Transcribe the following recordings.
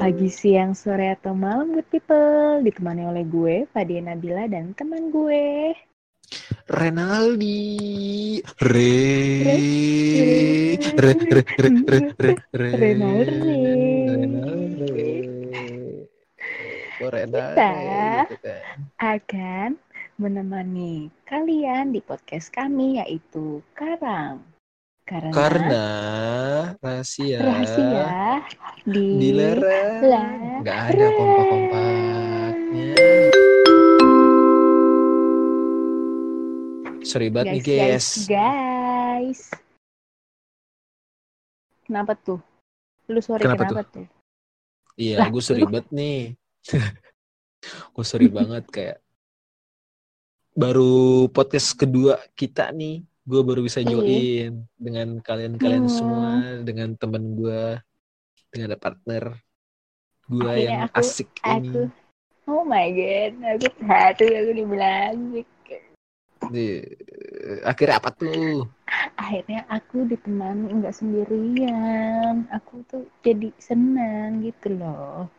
pagi, siang, sore, atau malam good people. Ditemani oleh gue, Fadia Nabila dan teman gue. Renaldi. Re. Re. Re Re Re Re Re Renaldi. Renaldi. Oh Kita gitu kan. akan menemani kalian di podcast kami yaitu Karang Karena, Karena rahasia rahasia di dilarang larang. nggak ada kompak-kompaknya sorry banget nih guys, guys. Kenapa tuh? Lu sorry Kenapa kenapa, tuh? iya Lah, gue sorry banget nih gue sorry banget kayak baru podcast kedua kita nih gue baru bisa Iya. join dengan kalian-kalian Hmm. semua dengan temen gue dengan ada partner gue Akhirnya yang aku- asik Aku, ini oh my god, aku satu aku dibilang asik. Di- akhirnya apa tuh Akhirnya aku ditemani nggak sendirian. Aku tuh jadi senang gitu loh.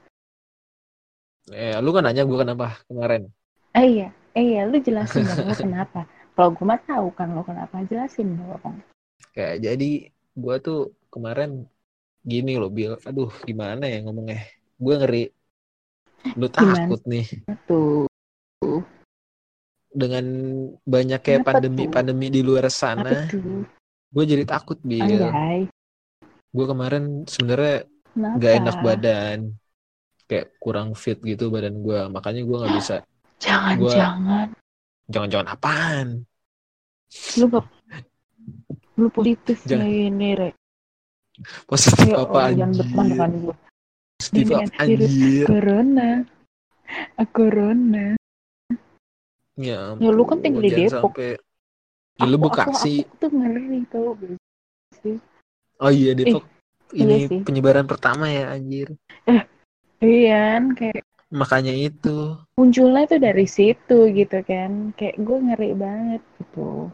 eh lu kan nanya gue kenapa kemarin Eh iya, eh iya, lu jelasin dong kenapa. Kalau gue mah tahu kan lo kenapa, jelasin dong. kayak jadi gue tuh kemarin gini loh Bil. Aduh gimana ya ngomongnya? Gue ngeri. Lu Gimana? takut nih. Tuh, dengan banyak kayak Kenapa pandemi tuh? pandemi di luar sana gue jadi takut Bil. Anjay, gue kemarin sebenarnya nggak enak badan. Kayak kurang fit gitu badan gue makanya gue nggak bisa. Jangan-jangan jangan-jangan apaan lu gak lu positif Jangan. nih ini Rek. positif Ya apa jangan depan depan gue. positif apa virus anjir Corona. Ah, Corona. ya, Ya, lu kan ampun, tinggal di Depok. sampai ya, lu Aku- Bekasi Aku, aku tuh ngeri tau sih. oh iya Depok ini iya sih. penyebaran pertama ya anjir Iya, kan, kayak makanya itu munculnya tuh dari situ gitu kan. Kayak gue ngeri banget gitu.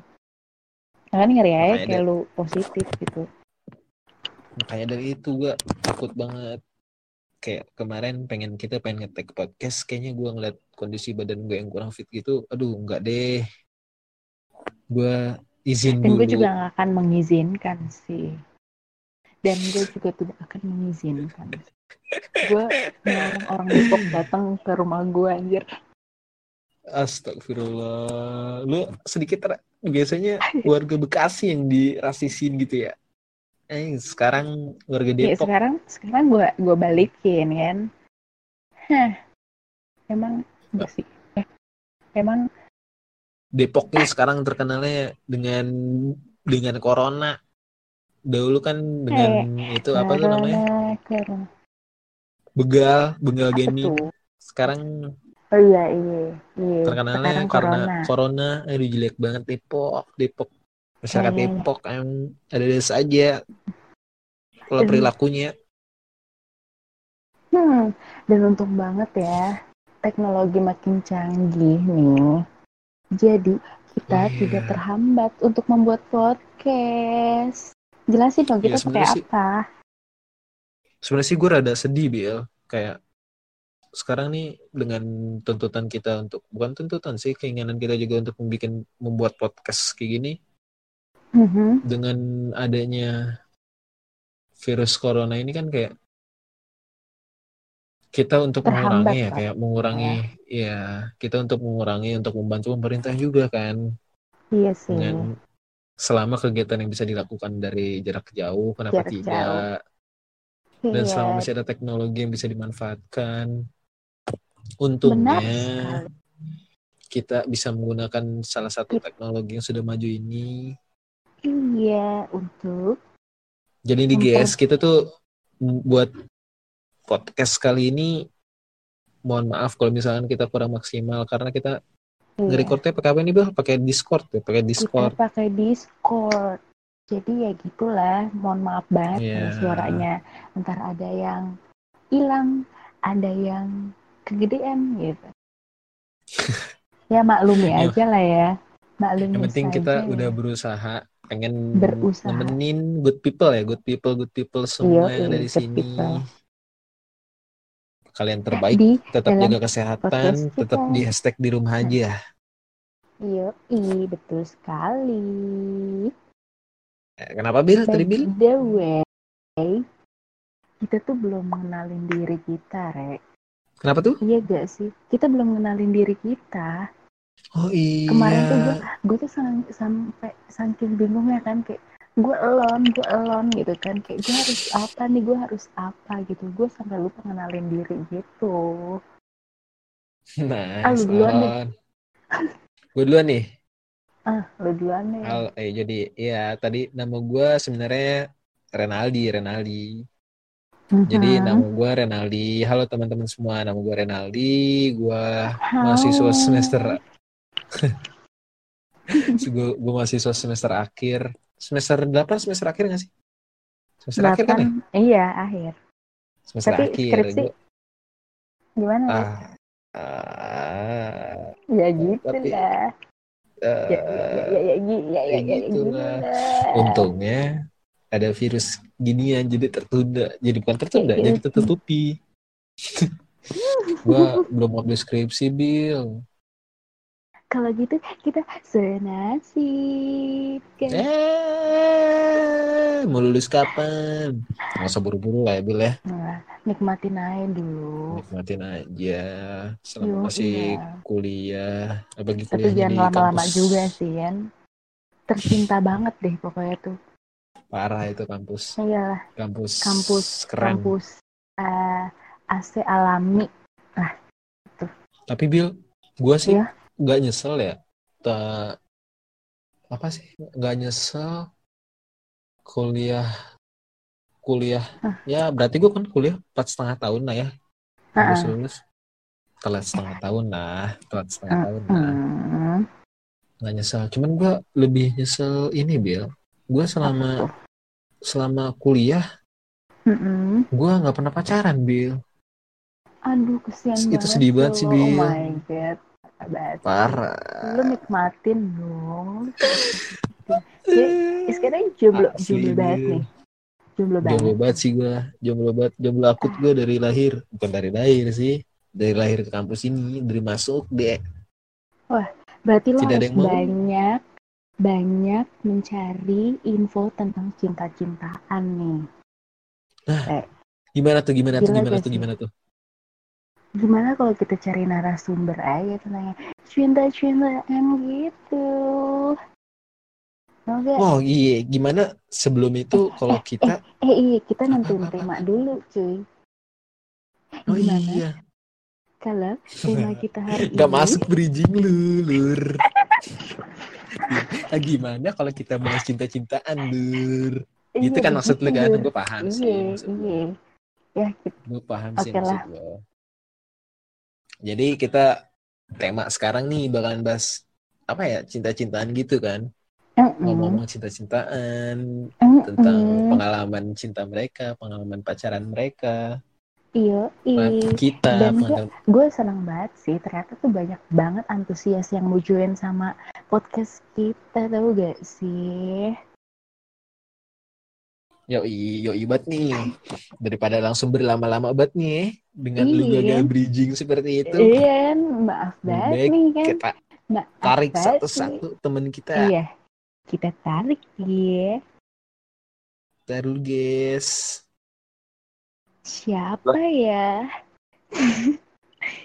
Nah, kan ngeri aja Makanya kayak lu positif gitu. makanya dari itu gue takut banget kayak kemarin pengen kita pengen ngetek podcast kayaknya gue ngeliat kondisi badan gue yang kurang fit gitu aduh enggak deh gue izin Dan dulu gue juga gak akan mengizinkan sih. Dan gue juga tidak akan mengizinkan. Gue orang Depok datang ke rumah gue anjir. Astagfirullah lu sedikit ra- biasanya warga Bekasi yang dirasisin gitu ya eh sekarang warga Ya Depok sekarang sekarang gue gue balikin kan. Hah. Emang sih. Eh, emang Depok nih sekarang terkenalnya dengan dengan corona dahulu kan dengan itu apa tuh namanya corona. Begal begal Apa tuh? sekarang Oh iya iya iya. terkenalnya Sekarang karena corona. corona aduh jelek banget Depok Depok masyarakat Iya, iya, iya. Depok em ada saja kalau Dan- perilakunya Hmm, dan untung banget ya teknologi makin canggih nih. Jadi kita Iya. tidak terhambat untuk membuat podcast. Jelasin dong Iya, kita pakai sebenarnya sih- apa? Sebenarnya sih gue rada sedih Bil kayak sekarang nih dengan tuntutan kita untuk bukan tuntutan sih keinginan kita juga untuk membuat membuat podcast kayak gini. Mhm. dengan adanya virus corona ini kan kayak kita untuk Terhambat, mengurangi ya kayak mengurangi ya kita untuk mengurangi untuk membantu pemerintah juga kan. Iya sih. dengan selama kegiatan yang bisa dilakukan dari jarak jauh kenapa Jarak tidak dan Iya, selama masih ada teknologi yang bisa dimanfaatkan untungnya kita bisa menggunakan salah satu teknologi yang sudah maju ini Iya, untuk jadi di Memper- GS kita tuh buat podcast kali ini mohon maaf kalau misalkan kita kurang maksimal karena kita iya, nge-recordnya pakai apa nih Bel? Pakai Discord ya, pakai kita Discord. pakai Discord. Jadi ya gitulah, mohon maaf banget Iya. nih suaranya. Ntar ada yang hilang, ada yang kegedean gitu. ya maklumi Iya. aja lah ya. Maklumi Yang penting kita ya. udah berusaha pengen Berusaha. nemenin good people ya, good people, good people semua Iya, yang ada di sini. people. kalian terbaik di tetap jaga kesehatan tetap di hashtag di rumah aja Iya, betul sekali. Eh, kenapa Bil tadi Bil the way, kita tuh belum mengenalin diri kita, Rek. kenapa tuh Iya gak sih? Kita belum mengenalin diri kita. oh iya Kemarin tuh gue, gue tuh sang- sampai saking bingungnya kan kayak gue elon, gue elon gitu kan kayak gue harus apa nih, gue harus apa gitu. Gue sampai lupa ngenalin diri gitu. nah Ah, lu duluan deh. gue duluan nih Ah, lo duluan deh. Al- eh, jadi ya tadi nama gue sebenarnya Renaldi Renaldi Jadi Mhm. nama gue Renaldi. Halo teman-teman semua, nama gue Renaldi. Gue mahasiswa semester gue, gue mahasiswa semester akhir. Semester 8 semester akhir gak sih? Semester akhir kan ya? Iya, akhir. Semester Tapi akhir. skripsi Gua- Gimana, ah, ah, Ya gitu tapi- lah. eh, Ya, ya, ya, ya, ya, ya, ya, ya, ya, gitu gitu lah. lah. untungnya ada virus ginian jadi tertunda. Jadi bukan tertunda, Iya. jadi tertutupi. gue belum mau skripsi, Bill. Kalau gitu kita senasib kan. Eh, mau lulus kapan? Nggak usah buru-buru lah ya, Bil ya. Nah, nikmatin aja dulu. Nikmatin aja. Selama Yo, masih iya. kuliah. Tapi kuliahnya jangan lama-lama juga sih kan. Tercinta banget deh pokoknya tuh. Parah itu kampus. Iyalah, Kampus. kampus, Keren. kampus eh, AC alami. Tapi Bil, gue sih Iya. nggak nyesel ya. Ta- apa sih? Nggak nyesel kuliah kuliah Ah. ya berarti gue kan kuliah empat setengah tahun lah ya Ah, lulus lulus telat setengah tahun lah telat setengah ah, tahun lah nggak nyesel cuman gue lebih nyesel ini Bil gue selama selama kuliah Mm-mm. gue nggak pernah pacaran Bil Aduh, kesian Itu banget. sedih banget sih, lo. Bil. Oh my god. Banget. parah Lu nikmatin dong. Sekarang jomblo, jomblo banget nih. Jomblo jomblo banget. banget sih gue jomblo banget jomblo akut gue dari lahir bukan dari lahir sih dari lahir ke kampus ini dari masuk deh Berarti lo Tidak harus banyak banyak mencari info tentang cinta-cintaan nih. gimana tuh gimana tuh gimana gak tuh gimana tuh Gimana kalau kita cari narasumber aja tentang cinta-cintaan gitu? Gak? oh iya gimana sebelum itu kalau kita Eh iya, kita nentuin tema dulu cuy. oh Gimana iya kalau tema kita hari Gak ini masuk bridging lu, lur. Ah, gimana kalau kita bahas cinta-cintaan, lur? Iya, Gitu kan maksud lu kan? begitu. Gue paham sih. Iya, iya. Ya, kita, Gue paham sih Oke maksud lu. Jadi kita tema sekarang nih bakalan bahas apa ya cinta-cintaan gitu kan ngomong-ngomong cinta-cintaan tentang pengalaman cinta mereka pengalaman pacaran mereka Iya, iya. kita Dan pengalaman Gue seneng banget sih, ternyata tuh banyak banget antusias yang mau join sama podcast kita, tau gak sih? Yoi, yoi banget nih. Daripada langsung berlama-lama banget nih dengan lu Iya. gagal bridging seperti itu. Iya, maaf banget baik nih kan. Kita Maaf tarik satu-satu temen nih. kita. Iya, kita tarik ya. Taruh guys. Siapa ya?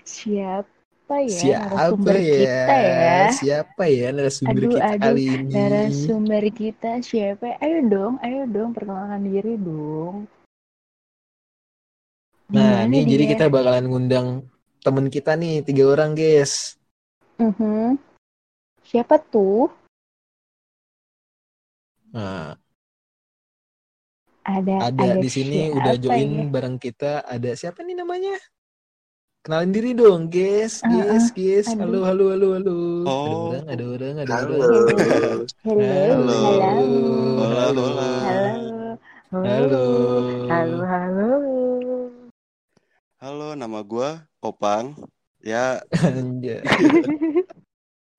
Siapa ya Siapa narasumber ya? kita ya? Siapa ya narasumber Aduh, kita aduh, kali ini? Narasumber kita siapa? Ayo dong, ayo dong perkenalkan diri dong. Nah, Gimana ini jadi kita bakalan ngundang temen kita nih, tiga orang guys. Mhm. Siapa tuh? Nah, Ada ada di sini udah join ya? bareng kita. Ada siapa nih namanya? Kenalin diri dong, guys, guys, guys. Halo, halo, halo, halo. Ada Oh. orang, ada orang, ada Halo. orang. Halo. halo, Hola, hola. halo, Halo. halo, halo. Halo, nama gua Opang. Ya,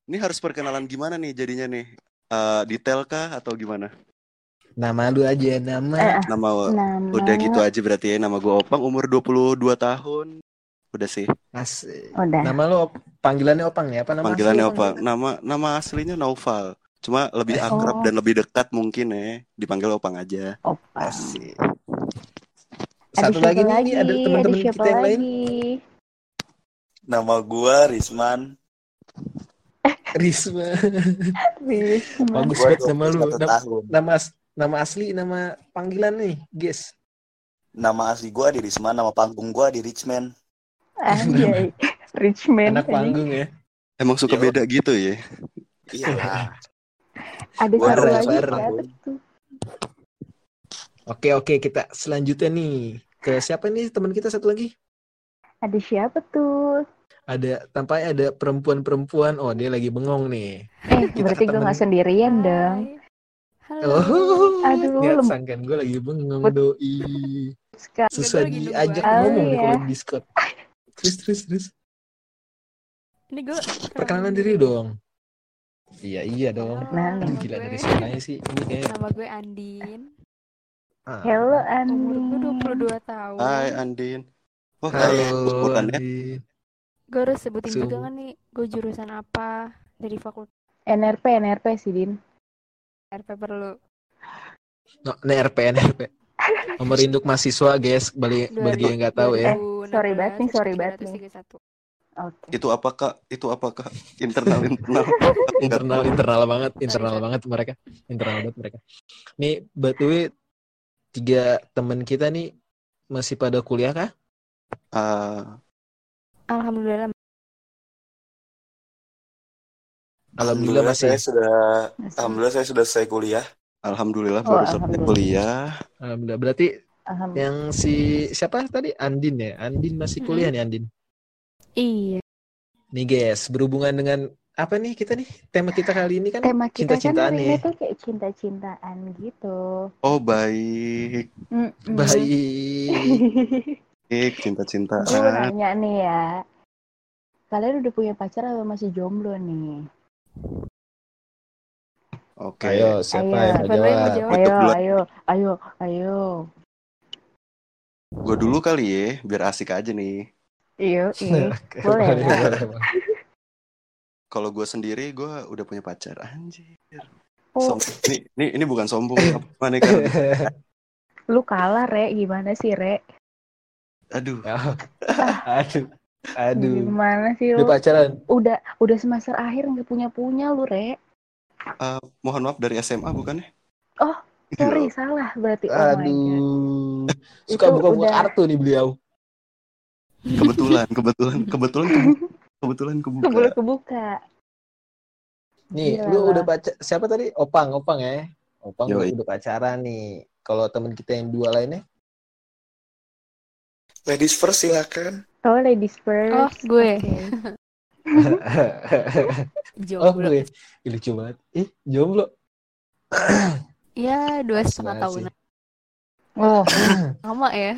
ini harus perkenalan gimana nih jadinya nih? Eh, detail kah atau gimana? Nama lu aja, nama. Eh, Nama Nama udah gitu aja berarti ya. Nama gua Opang, umur 22 tahun. Udah sih. Asik. Udah. Nama lo panggilannya Opang ya? Apa nama Panggilannya asli apa? Nama nama aslinya Naufal. Cuma lebih Eh, akrab oh. dan lebih dekat mungkin ya. Dipanggil Opang aja. Opa. Asik. Ada Satu siapa lagi nih, ini ada teman-teman kita yang lain. lagi? Nama gua Risman. Risma. Risma. Bagus banget nama lu. 21 Nama, nama, nama asli, nama panggilan nih, guys. Nama asli gua di Risman, nama panggung gua di Richman. Anjay. Richman. Anak panggung ya. Emang suka Yo. beda gitu ya? Iya. Ada satu ada lagi tuh? Oke, oke, kita selanjutnya nih. Ke siapa nih teman kita satu lagi? Ada siapa tuh? Ada tampaknya ada perempuan-perempuan. Oh, dia lagi bengong nih. Eh, Kita berarti gue nggak sendirian dong. Halo. Oh, Aduh, lihat sangkan gue lagi bengong doi. Susah diajak aja. ngomong nih kalau di Discord. Terus, terus, terus. Ini gue Perkenalan diri dong. Iya, iya dong. Nah, gila gue- dari suaranya sih. Ini kayak Nama gue Andin. ah. Hello Umur Andi. gue 22 tahun. Hai Andin. Wah, Halo, bukan ya? Andin. Gue harus sebutin Sum- juga kan nih, gue jurusan apa dari fakultas NRP NRP sih Din. RP perlu. No, ini RP, NRP. Nomor induk mahasiswa, guys. Bagi, bagi yang nggak tahu ya. sorry banget nih, sorry banget nih. 331. Oke. Itu apakah? Itu apakah internal internal? internal internal banget internal banget mereka internal banget mereka nih btw tiga teman kita nih masih pada kuliah kah Ah, Alhamdulillah. Alhamdulillah masih saya sudah Masih. alhamdulillah saya sudah selesai kuliah. alhamdulillah Oh, baru selesai kuliah. alhamdulillah berarti Alhamdulillah. yang si siapa tadi Andin ya Andin masih kuliah nih Andin Iya. nih guys berhubungan dengan apa nih kita nih tema kita kali ini kan Tema kita kan cinta-cintaan hari nih tuh kayak cinta-cintaan gitu. Oh baik, Mm-mm. baik Baik, Gue cinta-cintaan. nanya nih ya. Kalian udah punya pacar atau masih jomblo nih? Oke. ayo siapa Ayo. yang mau yang jawab? Ayo, ayo, ayo, ayo. Gue dulu kali ya, biar asik aja nih. Iya. Oke, Boleh. Kalau gue sendiri, gue udah punya pacar. Anjir. Oh, Sombong. Ini, ini, ini bukan sombong. Apa nih kan? lu kalah, Re. Gimana sih, Re? Aduh. Ya. aduh aduh Gimana sih udah lu? pacaran Udah, udah semester akhir nggak punya-punya lu, Re. Eh, mohon maaf dari SMA bukan ya? Oh, Sorry, salah berarti. Oh aduh suka Itu buka-buka udah- kartu nih beliau Kebetulan, kebetulan, kebetulan, kebetulan kebuka. Keburu kebuka. Nih, Gila lu udah pacar siapa tadi? Opang, Opang ya. Opang Yoi. udah pacaran nih. Kalau temen kita yang dua lainnya? Ladies first silakan. Oh, ladies first. Oh, gue. Oke. oh, Jomblo. gue. Ih, lucu banget. Ih, jomblo. Ya, dua setengah tahun. Oh, Lama ya.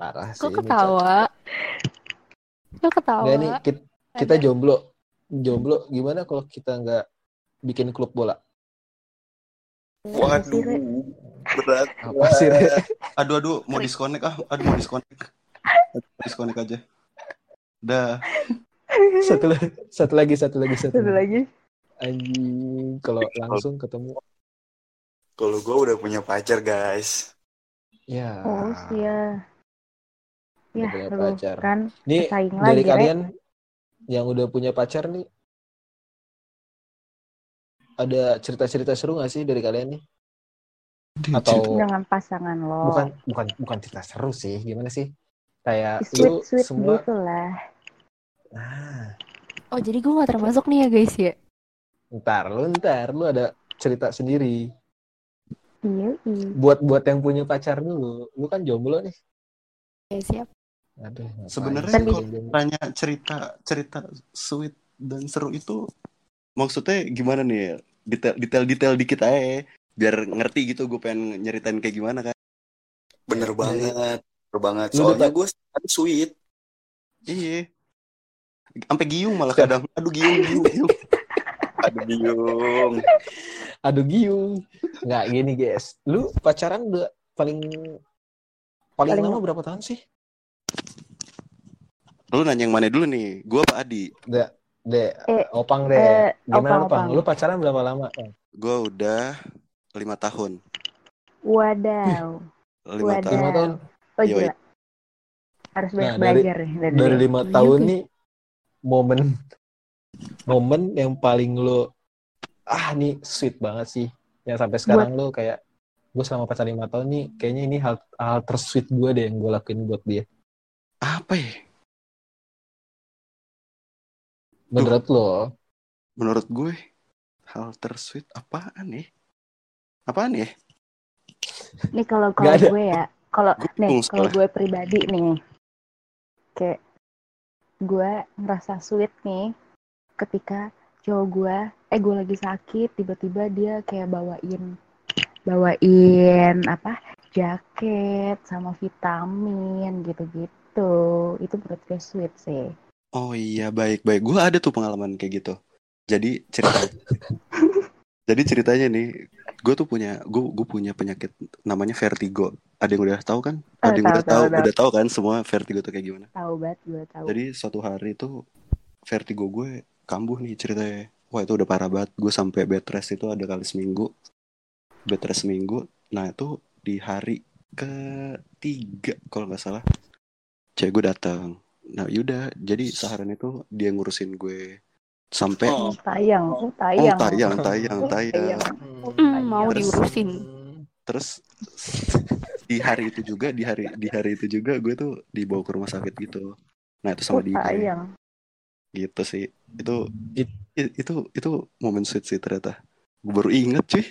Parah sih. Kok ketawa? Kok ketawa? Nggak nih, kita, kita jomblo. Jomblo gimana kalau kita nggak bikin klub bola? Re? Waduh. Berat. Apa sih, Re? Aduh, aduh, mau disconnect ah. Aduh, mau disconnect. Disconnect aja. Dah. satu lagi, satu lagi, satu lagi, satu Satu lagi. lagi. Anjing, kalau langsung ketemu. Kalau gue udah punya pacar guys. Ya. Oh, iya. Ya, punya lu pacar. kan Nih dari lagi, Re. kalian yang udah punya pacar nih ada cerita-cerita seru gak sih dari kalian nih? Atau dengan pasangan lo. bukan bukan bukan cerita seru sih, gimana sih? Kayak lu sweet sweet semua gitu lah. nah, Oh, jadi gue gak termasuk nih ya guys ya? ntar lu ntar lu ada cerita sendiri. Iya, iya. Buat buat yang punya pacar dulu, lu kan jomblo nih. Ya, siap. Aduh, Sebenarnya sih kalau? Tanya cerita cerita sweet dan seru itu maksudnya gimana nih? ya? Detail detail detail dikit aja biar ngerti gitu gue pengen nyeritain kayak gimana kan. Bener banget. Bener banget. Soalnya gue tadi sweet. Iya. Sampai giung malah kadang. Aduh giung giung giung. Aduh biung. Aduh giung. Nggak gini guys. Lu pacaran udah paling paling Paling- lama berapa tahun sih? Lu nanya yang mana dulu nih? Gua apa Adi? De, de, Eh, opang deh. eh, Gimana Opang, opang? Opang. Lu pacaran berapa lama? Gua udah lima tahun. Wadaw. Lima Wadah. tahun. Lima tahun. Oh Yoi. gila. Harus banyak Nah, dari- belajar nih dari, Dari dia. lima Iya tahun nih momen momen yang paling lu ah nih sweet banget sih. Yang sampai sekarang lu kayak gue selama pacaran lima tahun nih kayaknya ini hal hal tersweet gue deh yang gue lakuin buat dia. Apa ya? Menurut lo? Menurut gue hal tersweet apaan nih? Apaan ya? Nih kalau kalau gue ya, kalau nih kalau gue pribadi nih, kayak gue ngerasa sweet nih ketika cowok gue, eh gue lagi sakit, tiba-tiba dia kayak bawain, bawain apa, jaket sama vitamin gitu-gitu. Itu menurut gue sweet sih. Oh iya baik baik. Gue ada tuh pengalaman kayak gitu. Jadi cerita. Jadi ceritanya nih, gue tuh punya gue gue punya penyakit namanya vertigo. Ada yang udah tahu kan? Eh, Ada yang tahu, udah tahu, udah tahu kan semua vertigo tuh kayak gimana? Tahu banget gue tahu. Jadi suatu hari itu vertigo gue kambuh nih ceritanya. Wah itu udah parah banget. Gue sampai bed rest itu ada kali seminggu. Bed rest seminggu. Nah itu di hari ketiga kalau nggak salah. Cewek gue datang. Nah yaudah. Jadi seharian itu dia ngurusin gue sampai Oh, tayang, oh Oh tayang. tayang, tayang, Oh, tayang. Hmm, mau Terus- diurusin. Terus di hari itu juga, di hari di hari itu juga gue tuh dibawa ke rumah sakit gitu. Nah itu Oh sama dia, tayang. gitu sih. Itu It- itu itu momen sweet sih ternyata. Gue baru inget cuy.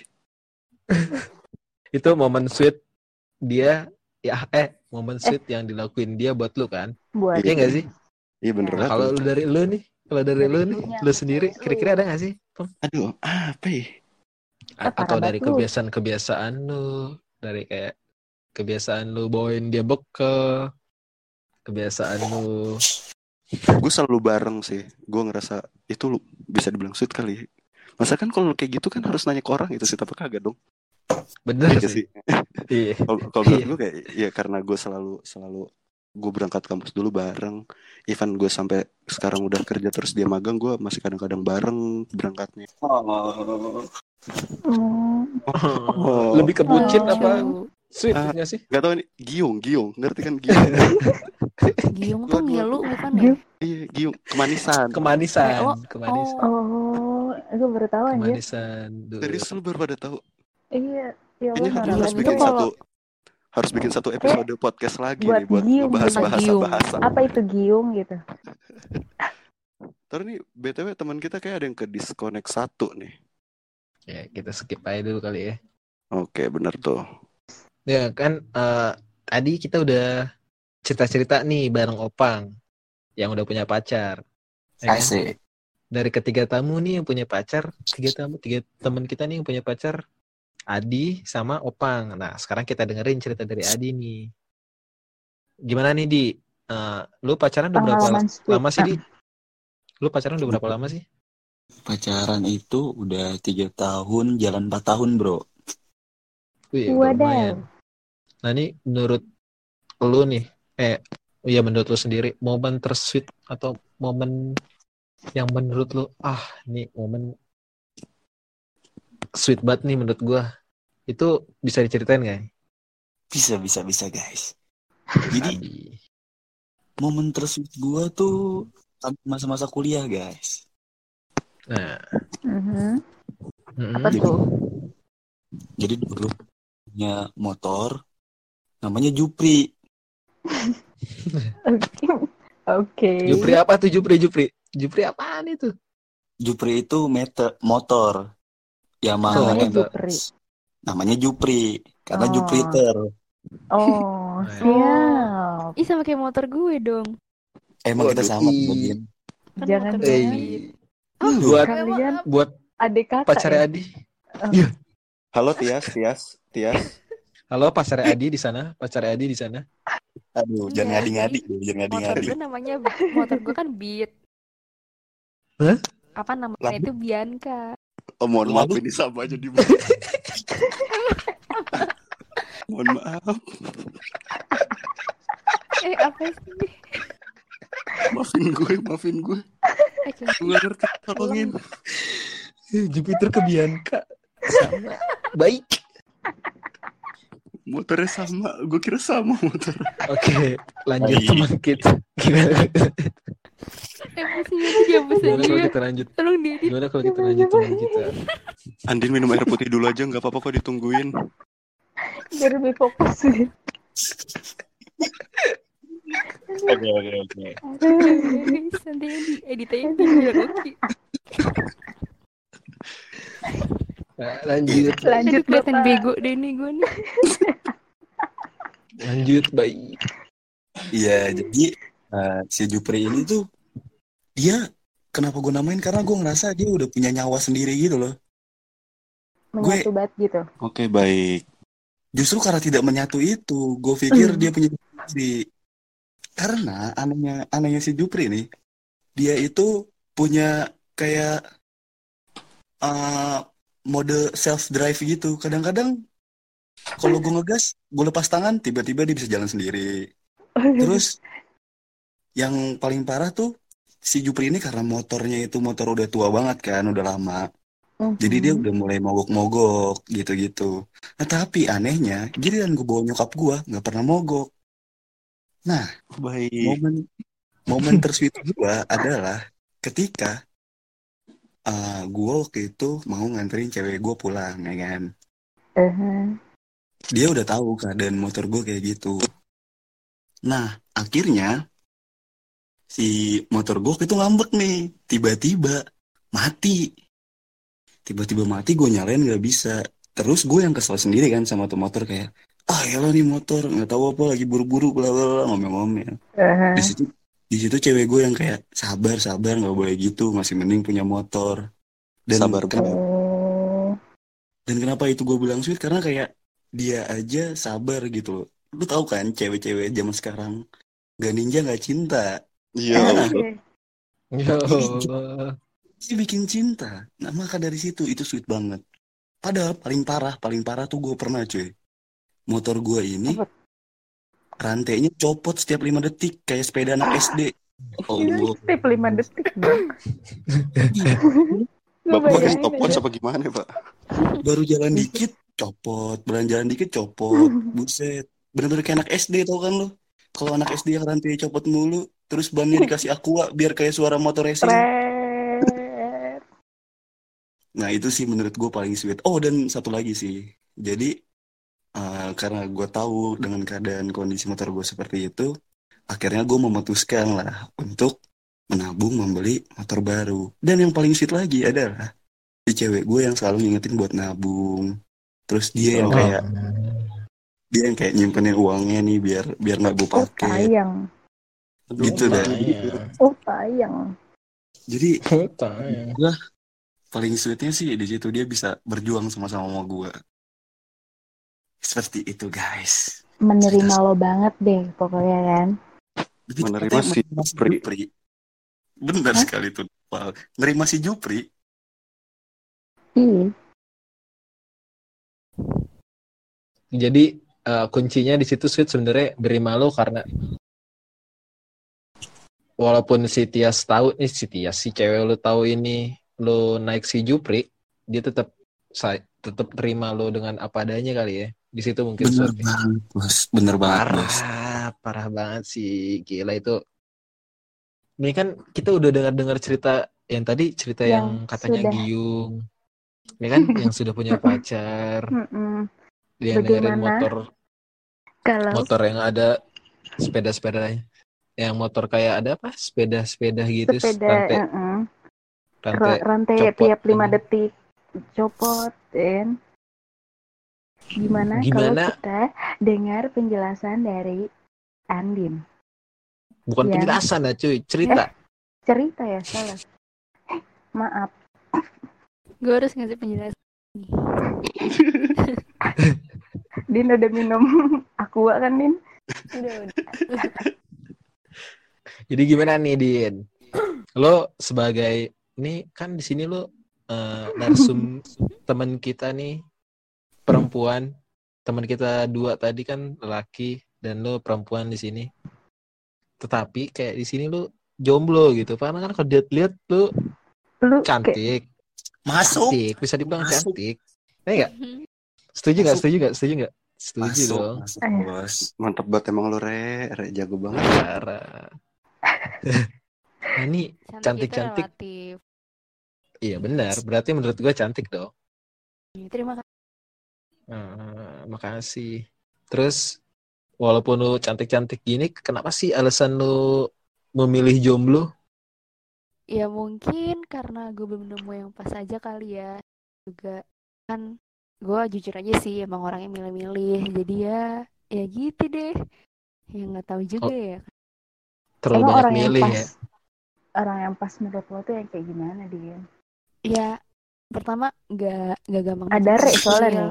Itu momen sweet dia ya eh momen sweet yang dilakuin dia buat lu kan? Buat Iya nggak sih? Iya bener banget. Kalau lu dari lu nih, kalau dari Dari lu nih, elunya, lu sendiri dari kira-kira ada nggak sih? Aduh, apa ya? Parah Atau dari kebiasaan-kebiasaan lu, dari kayak kebiasaan lu bawain dia bekal, kebiasaan lu Gue selalu bareng sih. Gue ngerasa itu lu bisa dibilang sweet kali. Masa kan kalau kayak gitu kan harus nanya ke orang itu sih tapi kagak dong. bener Iya sih. sih. Iya. Kalau menurut Iya. gue kayak ya karena gue selalu selalu gue berangkat kampus dulu bareng. Even gue sampai sekarang udah kerja terus dia magang, gue masih kadang-kadang bareng berangkatnya. Hmm, Oh. Lebih ke bucin Oh. apa Lucu. sweet Ah. nggak sih? Gak tau ini giung, giung, ngerti kan giung? Giung tuh ngilu bukan ya? iya, giung, kemanisan. Kemanisan, Eh, oh, kemanisan, oh, aku baru tahu anjir. kemanisan. Serius lu baru pada tahu? Iya, ya Kayaknya Allah, harus, bikin kalau- satu harus bikin satu episode podcast lagi buat nih buat giung, ngebahas buat bahasa giung. bahasa. apa itu giung gitu? Terus nih btw teman kita kayak ada yang ke disconnect satu nih. Ya, kita skip aja dulu kali ya. Oke, bener tuh. Ya kan eh, tadi kita udah cerita-cerita nih bareng Opang yang udah punya pacar. Ya kan? Dari ketiga tamu nih yang punya pacar, tiga tamu, tiga teman kita nih yang punya pacar, Adi sama Opang. Nah, sekarang kita dengerin cerita dari Adi nih. Gimana nih Di? Eh, lu pacaran udah berapa Pengalaman sweet. lama sih Di? Lu pacaran udah berapa lama sih? Pacaran itu udah tiga tahun, jalan empat tahun bro. Wih, lumayan. Nah ini menurut lu nih, eh, ya menurut lu sendiri, momen tersweet atau momen yang menurut lu, ah, nih momen sweet banget nih menurut gua. Itu bisa diceritain nggak? Bisa, bisa, bisa guys. Jadi Adi? momen tersweet gua tuh masa-masa kuliah guys. Nah, Mhm. mm-mm. Apa Jadi, tuh? jadi dulu punya motor namanya Jupri. Oke. Oke. Jupri apa tuh Jupri Jupri? Jupri apaan itu? Jupri itu meter motor Yamaha Namanya MX. Jupri. Namanya Jupri karena Oh. Jupiter. Oh, Nah. siap. Ih sama kayak motor gue dong. Emang kita sama. Bodin. Kan Jangan motor Eh, gue. buat Kalian buat adik kakak pacarnya ya? Adi. Halo Tias, Tias, Tias. Halo pacarnya Adi di sana, pacarnya Adi di sana. Aduh, jangan Enggak, ngadi-ngadi, jangan Motor ngadi-ngadi. gue namanya motor gue kan Beat. Hah? Apa namanya Lalu? itu Bianca. Oh, mohon maaf ini sama aja di Mohon maaf. Eh, apa sih? Maafin gue, maafin gue. Gue ngerti, tolongin. Jupiter kebianka. Sama. Baik. Motornya sama, gue kira sama motor. Oke, lanjut teman kita. Emosinya tuh kalau juga. kita lanjut? Tolong diedit. Gimana kalau kita lanjut teman kita? Andin minum air putih dulu aja, nggak apa-apa kok ditungguin. Biar lebih fokus. Oke oke oke. Santai di edit aja biar oke. Nah, lanjut, Lanjut kelihatan bego deh nih gue nih. lanjut baik. Iya, jadi eh, si Jupri ini tuh dia kenapa gue namain karena gue ngerasa dia udah punya nyawa sendiri gitu loh. Menyatu banget gitu. Oke baik. Justru karena tidak menyatu itu, gue pikir Hmm. dia punya sendiri. Karena anehnya anehnya si Jupri nih, dia itu punya kayak eh, mode self drive gitu. Kadang-kadang kalau gue ngegas, gue lepas tangan, tiba-tiba dia bisa jalan sendiri. Terus yang paling parah tuh si Jupri ini karena motornya itu motor udah tua banget kan, udah lama. Mhm. Jadi dia udah mulai mogok-mogok gitu-gitu. Nah tapi anehnya, giliran gue bawa nyokap gue nggak pernah mogok. Nah Baik. momen momen tersweet gue adalah ketika uh, gue waktu itu mau nganterin cewek gue pulang ya kan. Eh, Dia udah tahu keadaan motor gue kayak gitu. Nah akhirnya si motor gue itu ngambek nih, tiba-tiba mati. Tiba-tiba mati gue nyalain nggak bisa. Terus gue yang kesel sendiri kan sama tuh motor kayak, ah ya nih motor nggak tahu apa lagi buru-buru bla bla bla ngomel-ngomel. eh. Di situ di situ cewek gue yang kayak sabar sabar nggak boleh gitu masih mending punya motor. Dan Sabar, kenapa, Oh. dan kenapa itu gue bilang sweet karena kayak dia aja sabar gitu loh. Lu tahu kan cewek-cewek zaman sekarang gak ninja gak cinta. Iya. Ah. Oke. Ya Allah. Dia bikin cinta. Nah maka dari situ itu sweet banget. Padahal paling parah, paling parah tuh gue pernah cuy. Motor gue ini Apa? Rantainya copot setiap lima detik kayak sepeda anak SD. Oh, Ini step 5 detik dong. Gue Bapak pakai stopwatch apa gimana Pak? baru jalan dikit copot, berjalan dikit copot, buset. Bener-bener kayak anak SD tau kan lo? Kalau anak SD yang rantai copot mulu, terus bannya dikasih aqua biar kayak suara motor racing. Nah itu sih menurut gue paling sweet. Oh dan satu lagi sih. Jadi eh, karena gue tahu dengan keadaan kondisi motor gue seperti itu, akhirnya gue memutuskan lah untuk menabung membeli motor baru. Dan yang paling sweet lagi adalah si cewek gue yang selalu ngingetin buat nabung. Terus dia yang Oh. kayak dia yang kayak nyimpenin uangnya nih biar biar nggak gue Oh pakai. tayang. Gitu dah. Oh tayang. Jadi Tayang. gue paling sweetnya sih di situ dia bisa berjuang sama-sama sama gue. Seperti itu guys. Menerima lo banget deh pokoknya kan. Lebih Menerima si menerima Jupri. Jupri. Benar Hah? sekali tuh. Pak. Nerima si Jupri. Iya. Jadi eh, kuncinya di situ sweet sebenarnya nerima lo karena walaupun si Tias tahu nih si Tias si cewek lo tahu ini lo naik si Jupri, dia tetap tetap terima lo dengan apa adanya kali ya. Di situ mungkin Bener sweet. banget, bos. Bener banget, bos. Parah, parah banget sih. Gila itu. Ini kan kita udah dengar-dengar cerita yang tadi cerita yang, Yang katanya sudah. Giung. Ya kan yang sudah punya pacar, dia dengerin motor Kalau motor yang ada sepeda-sepedanya. Yang motor kayak ada apa? Sepeda-sepeda gitu, sepeda rantai, mm-mm. rantai. Ra- rantai copot tiap 5 ini. detik copot kan. Gimana, Gimana? kalau kita dengar penjelasan dari Andin? Bukan Ya. penjelasan ya cuy, cerita. Cerita ya salah. Eh, Maaf. Gue harus ngasih penjelasan. Din udah minum aqua kan Din? Udah udah. Jadi gimana nih Din? Lo sebagai ini kan di sini lo eh, narsum teman kita nih perempuan, teman kita dua tadi kan lelaki dan lo perempuan di sini. Tetapi kayak di sini lo jomblo gitu. Karena kan kalau lihat lu Lu kayak cantik, Masuk. cantik, bisa dibilang Masuk. cantik. Ya enggak? Setuju nggak? Setuju nggak? Setuju nggak? Setuju Masuk, dong. masuk, Eh. bos. Mantap banget emang lu re, re jago banget. Parah. nah, ini Cantik, relatif. iya benar. Berarti menurut gua cantik dong. Terima kasih. Eh, makasih. Terus walaupun lu cantik-cantik gini, kenapa sih alasan lu memilih jomblo? Ya mungkin karena gue belum nemu yang pas aja kali ya. Juga kan gue jujur aja sih emang orangnya milih-milih. Jadi ya ya gitu deh. Ya nggak tahu juga Oh, ya. Terlalu emang banyak orang yang milih pas ya. orang yang pas menurut lo tuh yang kayak gimana dia? Ya pertama nggak nggak gampang Ada re soalnya nih.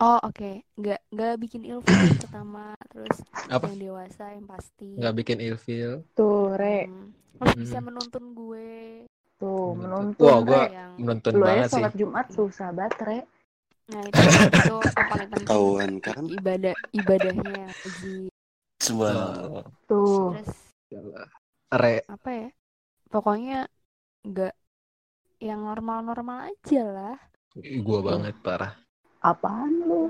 Oh oke nggak nggak bikin ilfeel pertama terus Apa? yang dewasa yang pasti. Nggak bikin ilfeel. Tuh, Re, Hmm, terus bisa Hmm. menuntun gue. tuh Menuntun. Wah, Re. yang Menuntun Lu banget sih. sholat Jumat susah banget, Re. nah itu itu yang paling penting Ketahuan kan? ibadah ibadahnya. Subhanallah. Oh, Tuh. Terus. Re, apa ya pokoknya nggak yang normal-normal aja lah gua banget parah. Apaan lu?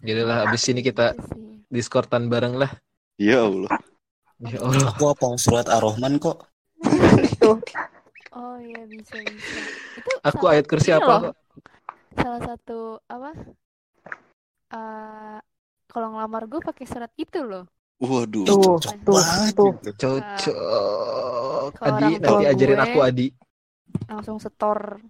Jadi lah abis ini kita sih. diskortan bareng lah. Ya Allah. Ya Allah. Aku apa surat Ar-Rahman kok? Oh iya bisa bisa itu Aku ayat kursi apa kok? salah satu apa eh kalau ngelamar gue pakai surat itu loh Waduh. Tuh, cocok tuh, banget tuh. gitu. Cocok. Kalau Adi, nanti ajarin gue- aku Adi. langsung setor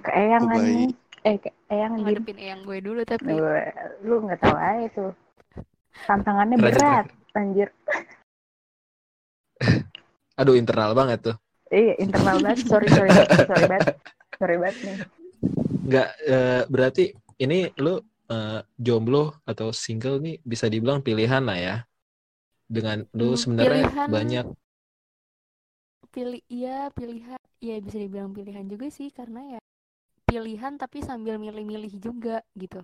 Ke Eyang Oh, nih. Eh, Eyang Jin. ngadepin eyang gue dulu tapi Gue, lu nggak tahu aja tuh. Tantangannya Lanjut, berat, anjir. Aduh internal banget tuh. Iya, internal banget. Sorry, sorry, sorry banget. Sorry banget nih. Nggak, eh, berarti ini lu eh, jomblo atau single nih bisa dibilang pilihan lah ya. Dengan lu Hmm, sebenarnya pilihan. banyak pilih iya pilihan ya bisa dibilang pilihan juga sih karena ya pilihan tapi sambil milih-milih juga gitu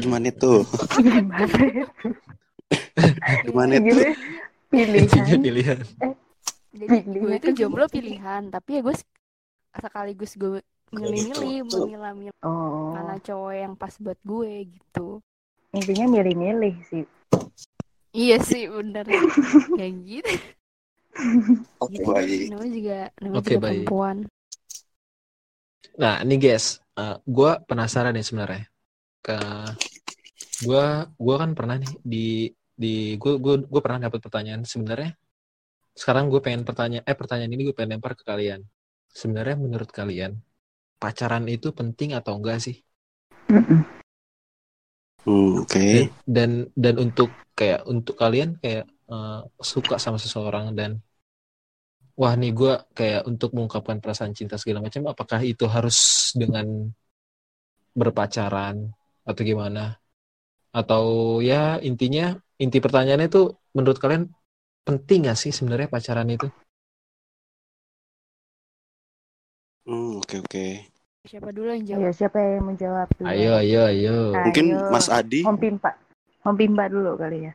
Gimana itu? Gimana itu? Gimana itu? Gimana? Intinya Pilihan. pilihan. jadi gue itu jomblo pilihan tapi ya gue sekaligus gue milih-milih memilah-milah Oh, mana cowok yang pas buat gue gitu intinya milih-milih sih. iya sih bener kayak gitu Oke, gitu baik. namanya juga namanya Oke, juga baik. perempuan Nah, ini guys, eh, gua penasaran nih sebenarnya. Ke gua gua kan pernah nih di di gua gua gua pernah dapat pertanyaan sebenarnya. Sekarang gue pengen pertanyaan eh pertanyaan ini gue pengen lempar ke kalian. Sebenarnya menurut kalian pacaran itu penting atau enggak sih? Hmm, Oke. Dan dan untuk kayak untuk kalian kayak eh, suka sama seseorang dan wah nih gue kayak untuk mengungkapkan perasaan cinta segala macam apakah itu harus dengan berpacaran atau gimana atau ya intinya inti pertanyaannya itu menurut kalian penting gak sih sebenarnya pacaran itu Hmm, Oke oke. siapa dulu yang jawab Ayo, siapa yang menjawab dulu? ayo ayo ayo Ayo. Mungkin Mas Adi. Om Pimpa. Om Pimpa dulu kali ya.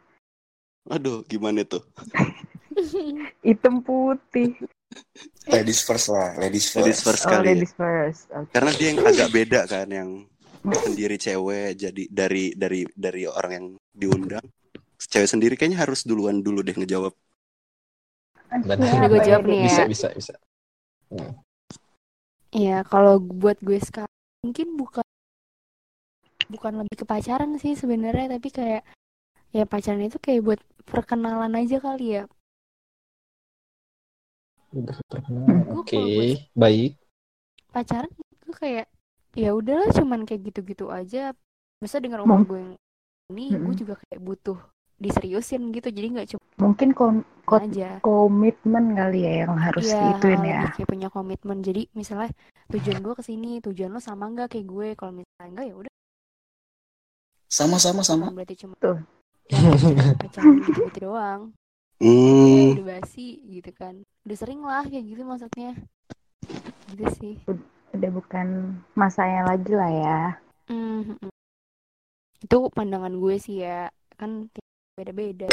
Aduh, gimana tuh? Hitam putih. Ladies first lah, ladies first. Ladies first Oh, kali ya. ladies first. Oke. Karena dia yang agak beda kan yang sendiri cewek jadi dari dari dari orang yang diundang cewek sendiri kayaknya harus duluan dulu deh ngejawab Benar. Gue ya, jawab nih ya. bisa bisa bisa Iya, kalau buat gue sekarang mungkin bukan bukan lebih ke pacaran sih sebenarnya, tapi kayak ya pacaran itu kayak buat perkenalan aja kali ya. Udah terkenal. Gue oke buat baik pacaran gue kayak ya udahlah cuman kayak gitu-gitu aja. Masa dengan umur Mung- gue yang ini gue Mm-mm. juga kayak butuh diseriusin gitu. Jadi nggak cuma Mungkin kom- ko- aja. komitmen kali ya yang harus Iya, diituin ya. lebih kayak punya komitmen. Jadi misalnya tujuan gue ke sini, tujuan lo sama nggak kayak gue? Kalau misalnya enggak ya udah Sama-sama sama. bukan berarti cuma Tuh. ya, pacaran gitu-gitu doang. Hmm udah basi gitu kan. Udah sering lah kayak gitu maksudnya. Gitu sih. Udah bukan masanya lagi lah ya. Hmm, hmm. Itu pandangan gue sih ya. Kan beda-beda